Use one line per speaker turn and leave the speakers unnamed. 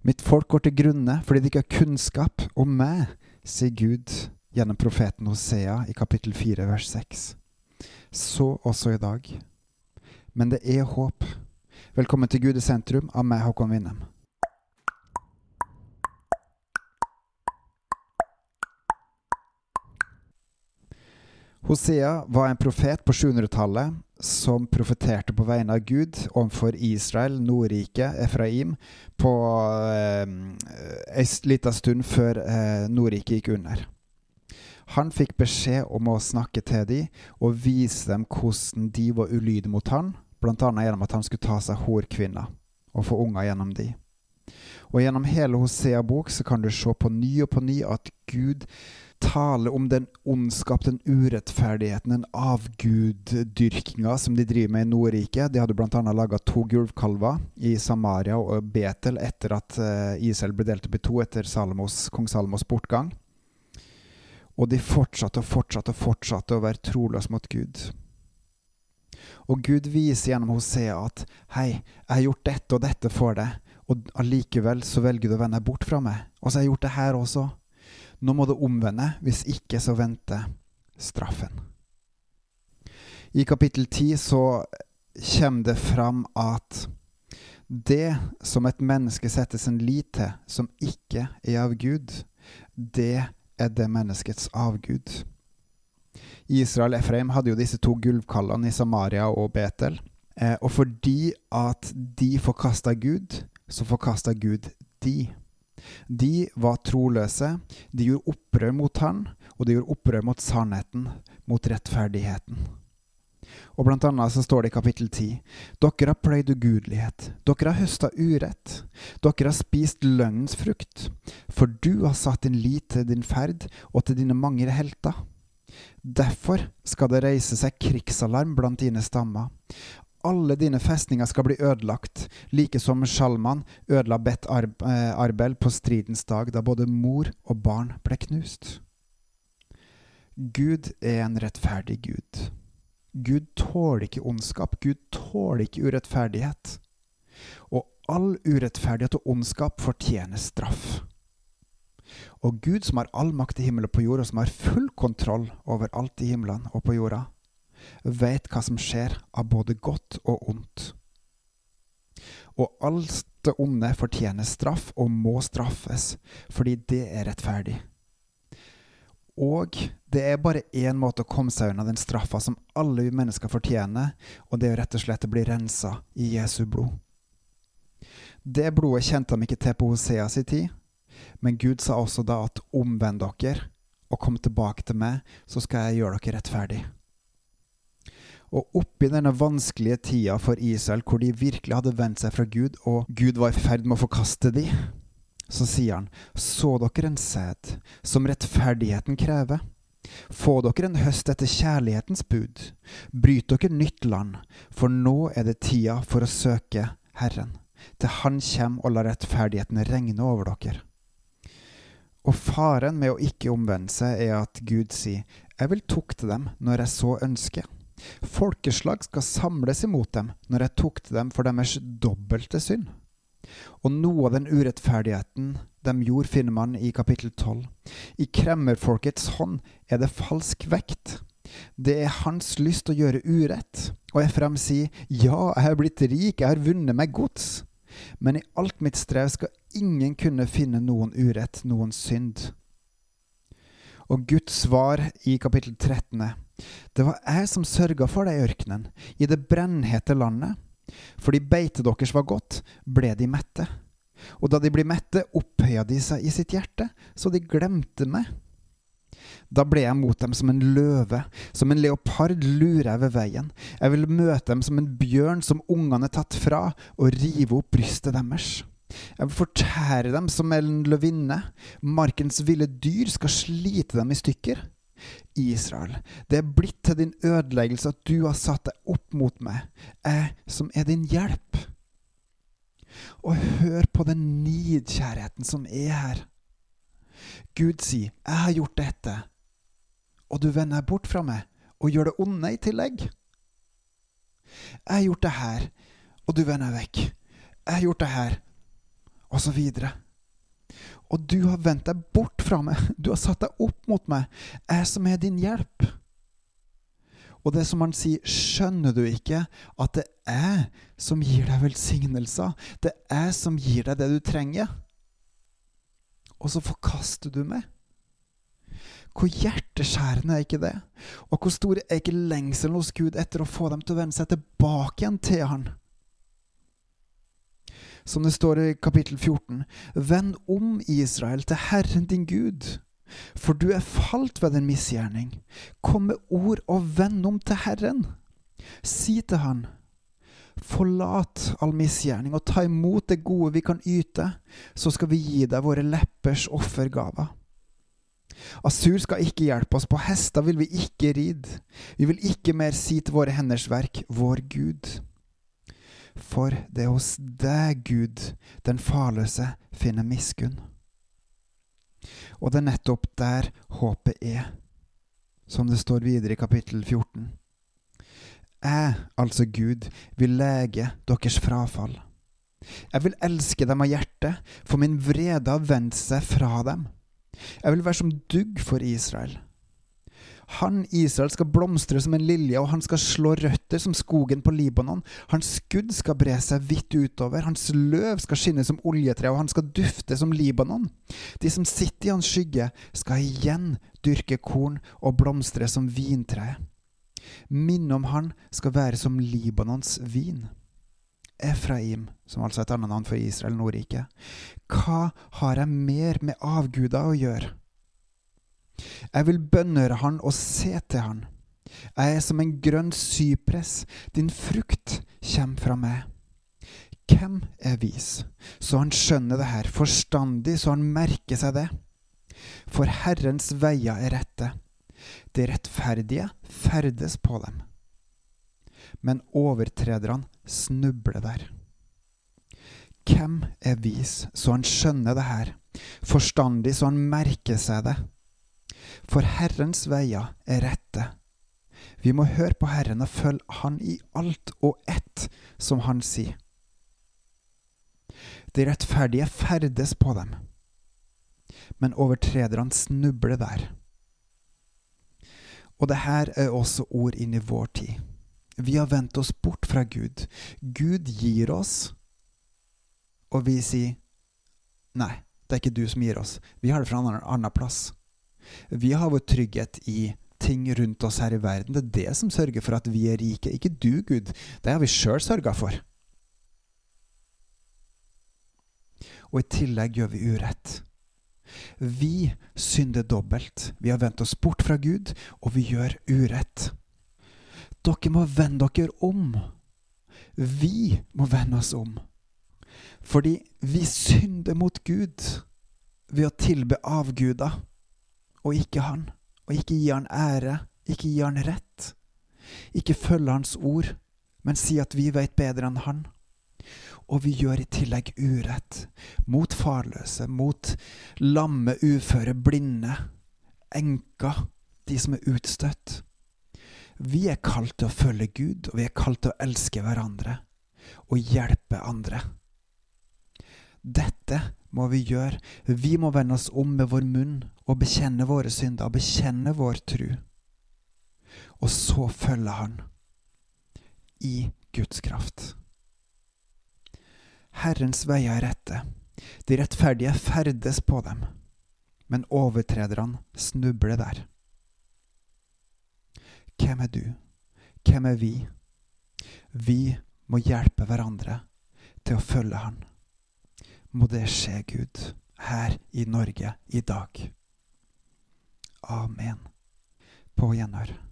Mitt folk går til grunne fordi de ikke har kunnskap om meg, sier Gud gjennom profeten Hosea i kapittel 4 vers 6. Så også i dag. Men det er håp. Velkommen til Gud i sentrum av meg, Håkon Winnem. Hosea var en profet på 700-tallet som profeterte på vegne av Gud overfor Israel, Nordriket, Efraim, på eh, en liten stund før eh, Nordriket gikk under. Han fikk beskjed om å snakke til dem og vise dem hvordan de var ulydige mot han, bl.a. gjennom at han skulle ta seg horkvinner og få unger gjennom de. Og gjennom hele Hosea bok så kan du se på ny og på ny at Gud taler om den ondskap, den urettferdigheten, den avguddyrkinga som de driver med i Nordriket. De hadde bl.a. laga to gulvkalver i Samaria og Betel etter at uh, Israel ble delt opp i to etter Salomos, kong Salomos bortgang. Og de fortsatte og fortsatte og fortsatte å være troløse mot Gud. Og Gud viser gjennom Hosea at 'Hei, jeg har gjort dette og dette for deg', og allikevel så velger du å vende deg bort fra meg. Og så har jeg gjort det her også. Nå må du omvende, hvis ikke så venter straffen. I kapittel 10 så kommer det fram at det som et menneske setter sin lit til, som ikke er av Gud, det er det menneskets avgud. Israel Efraim hadde jo disse to gulvkallene i Samaria og Betel. Eh, og fordi at de forkasta Gud, så forkasta Gud de. De var troløse, de gjorde opprør mot han, og de gjorde opprør mot sannheten, mot rettferdigheten. Og blant annet så står det i kapittel 10.: Dere har pløyd ugudelighet, dere har høsta urett, dere har spist løgnens frukt, for du har satt din lit til din ferd og til dine mange helter. Derfor skal det reise seg krigsalarm blant dine stammer alle dine festninger skal bli ødelagt, like som Sjalman ødela Bet eh, Arbel på stridens dag, da både mor og barn ble knust. Gud er en rettferdig Gud. Gud tåler ikke ondskap. Gud tåler ikke urettferdighet. Og all urettferdighet og ondskap fortjener straff. Og Gud som har all makt i himmelen og på jorda, og som har full kontroll over alt i himmelen og på jorda, vet hva som skjer av både godt og ondt. Og alt det onde fortjener straff og må straffes, fordi det er rettferdig. Og det er bare én måte å komme seg unna den straffa som alle mennesker fortjener, og det er rett og slett å bli rensa i Jesu blod. Det blodet kjente de ikke til på Hosea si tid, men Gud sa også da at omvend dere og kom tilbake til meg, så skal jeg gjøre dere rettferdig. Og oppi denne vanskelige tida for Israel, hvor de virkelig hadde vendt seg fra Gud, og Gud var i ferd med å forkaste de, så sier han, så dere en sæd som rettferdigheten krever? Få dere en høst etter kjærlighetens bud. Bryt dere nytt land, for nå er det tida for å søke Herren, til Han kommer og lar rettferdigheten regne over dere. Og faren med å ikke omvende seg er at Gud sier, jeg vil tukte dem når jeg så ønsker. Folkeslag skal samles imot dem når jeg tok til dem for deres dobbelte synd. Og noe av den urettferdigheten de gjorde, finner man i kapittel 12. I kremmerfolkets hånd er det falsk vekt. Det er hans lyst å gjøre urett. Og Efraim sier, ja, jeg har blitt rik, jeg har vunnet meg gods. Men i alt mitt strev skal ingen kunne finne noen urett, noen synd. Og Guds svar i kapittel 13 er det var jeg som sørga for deg i ørkenen, i det brennhete landet. Fordi beitet deres var godt, ble de mette. Og da de ble mette, opphøya de seg i sitt hjerte, så de glemte meg. Da ble jeg mot dem som en løve, som en leopard lurer jeg ved veien. Jeg vil møte dem som en bjørn som ungene er tatt fra, og rive opp brystet deres. Jeg vil fortære dem som en løvinne. Markens ville dyr skal slite dem i stykker. Israel, det er blitt til din ødeleggelse at du har satt deg opp mot meg, jeg som er din hjelp. Og hør på den nidkjærheten som er her. Gud sier, 'Jeg har gjort dette', og du vender deg bort fra meg og gjør det onde i tillegg. Jeg har gjort det her, og du vender deg vekk. Jeg har gjort det her, og så videre. Og du har vendt deg bort fra meg, du har satt deg opp mot meg, jeg som er din hjelp. Og det som han sier, skjønner du ikke at det er som gir deg velsignelser? Det er som gir deg det du trenger. Og så forkaster du meg. Hvor hjerteskjærende er ikke det? Og hvor stor er ikke lengselen hos Gud etter å få dem til å vende seg tilbake igjen til Han? Som det står i kapittel 14.: Vend om, Israel, til Herren din Gud for du er falt ved en misgjerning. Kom med ord og vend om til Herren. Si til Han, forlat all misgjerning og ta imot det gode vi kan yte, så skal vi gi deg våre leppers offergaver. Asur skal ikke hjelpe oss, på hester vil vi ikke ride, vi vil ikke mer si til våre henders verk, vår Gud. For det er hos deg, Gud, den farløse finner miskunn. Og det er nettopp der håpet er, som det står videre i kapittel 14. Jeg, altså Gud, vil lege deres frafall. Jeg vil elske dem av hjertet, for min vrede har vendt seg fra dem. Jeg vil være som dugg for Israel. Han, Israel, skal blomstre som en lilje, og han skal slå røtter som skogen på Libanon. Hans skudd skal bre seg vidt utover, hans løv skal skinne som oljetre, og han skal dufte som Libanon. De som sitter i hans skygge, skal igjen dyrke korn og blomstre som vintreet. Minnet om han skal være som Libanons vin. Efraim, som altså er et annet navn for Israel Nordrike, Hva har jeg mer med avguder å gjøre? Jeg vil bønnhøre han og se til han. Jeg er som en grønn sypress, din frukt kommer fra meg. Hvem er vis, så han skjønner det her, forstandig, så han merker seg det? For Herrens veier er rette, de rettferdige ferdes på dem. Men overtrederne snubler der. Hvem er vis, så han skjønner det her, forstandig, så han merker seg det? For Herrens veier er rette. Vi må høre på Herren og følge Han i alt og ett som Han sier. De rettferdige ferdes på dem, men overtrederne snubler der. Og det her er også ord inn i vår tid. Vi har vendt oss bort fra Gud. Gud gir oss, og vi sier nei, det er ikke du som gir oss. Vi har det fra en annen plass. Vi har vår trygghet i ting rundt oss her i verden. Det er det som sørger for at vi er rike, ikke du, Gud. Det har vi sjøl sørga for. Og i tillegg gjør vi urett. Vi synder dobbelt. Vi har vendt oss bort fra Gud, og vi gjør urett. Dere må vende dere om. Vi må vende oss om. Fordi vi synder mot Gud ved å tilbe avguder og ikke han, og ikke gi han ære, ikke gi han rett. Ikke følge hans ord, men si at vi vet bedre enn han. Og vi gjør i tillegg urett mot farløse, mot lamme, uføre, blinde, enker, de som er utstøtt. Vi er kalt til å følge Gud, og vi er kalt til å elske hverandre og hjelpe andre. Dette må vi gjøre. Vi må vende oss om med vår munn og bekjenne våre synder, og bekjenne vår tru. Og så følger Han i Guds kraft. Herrens veier er rette, de rettferdige ferdes på dem, men overtrederne snubler der. Hvem er du? Hvem er vi? Vi må hjelpe hverandre til å følge Han. Må det skje, Gud, her i Norge i dag. Amen. På gjenhør.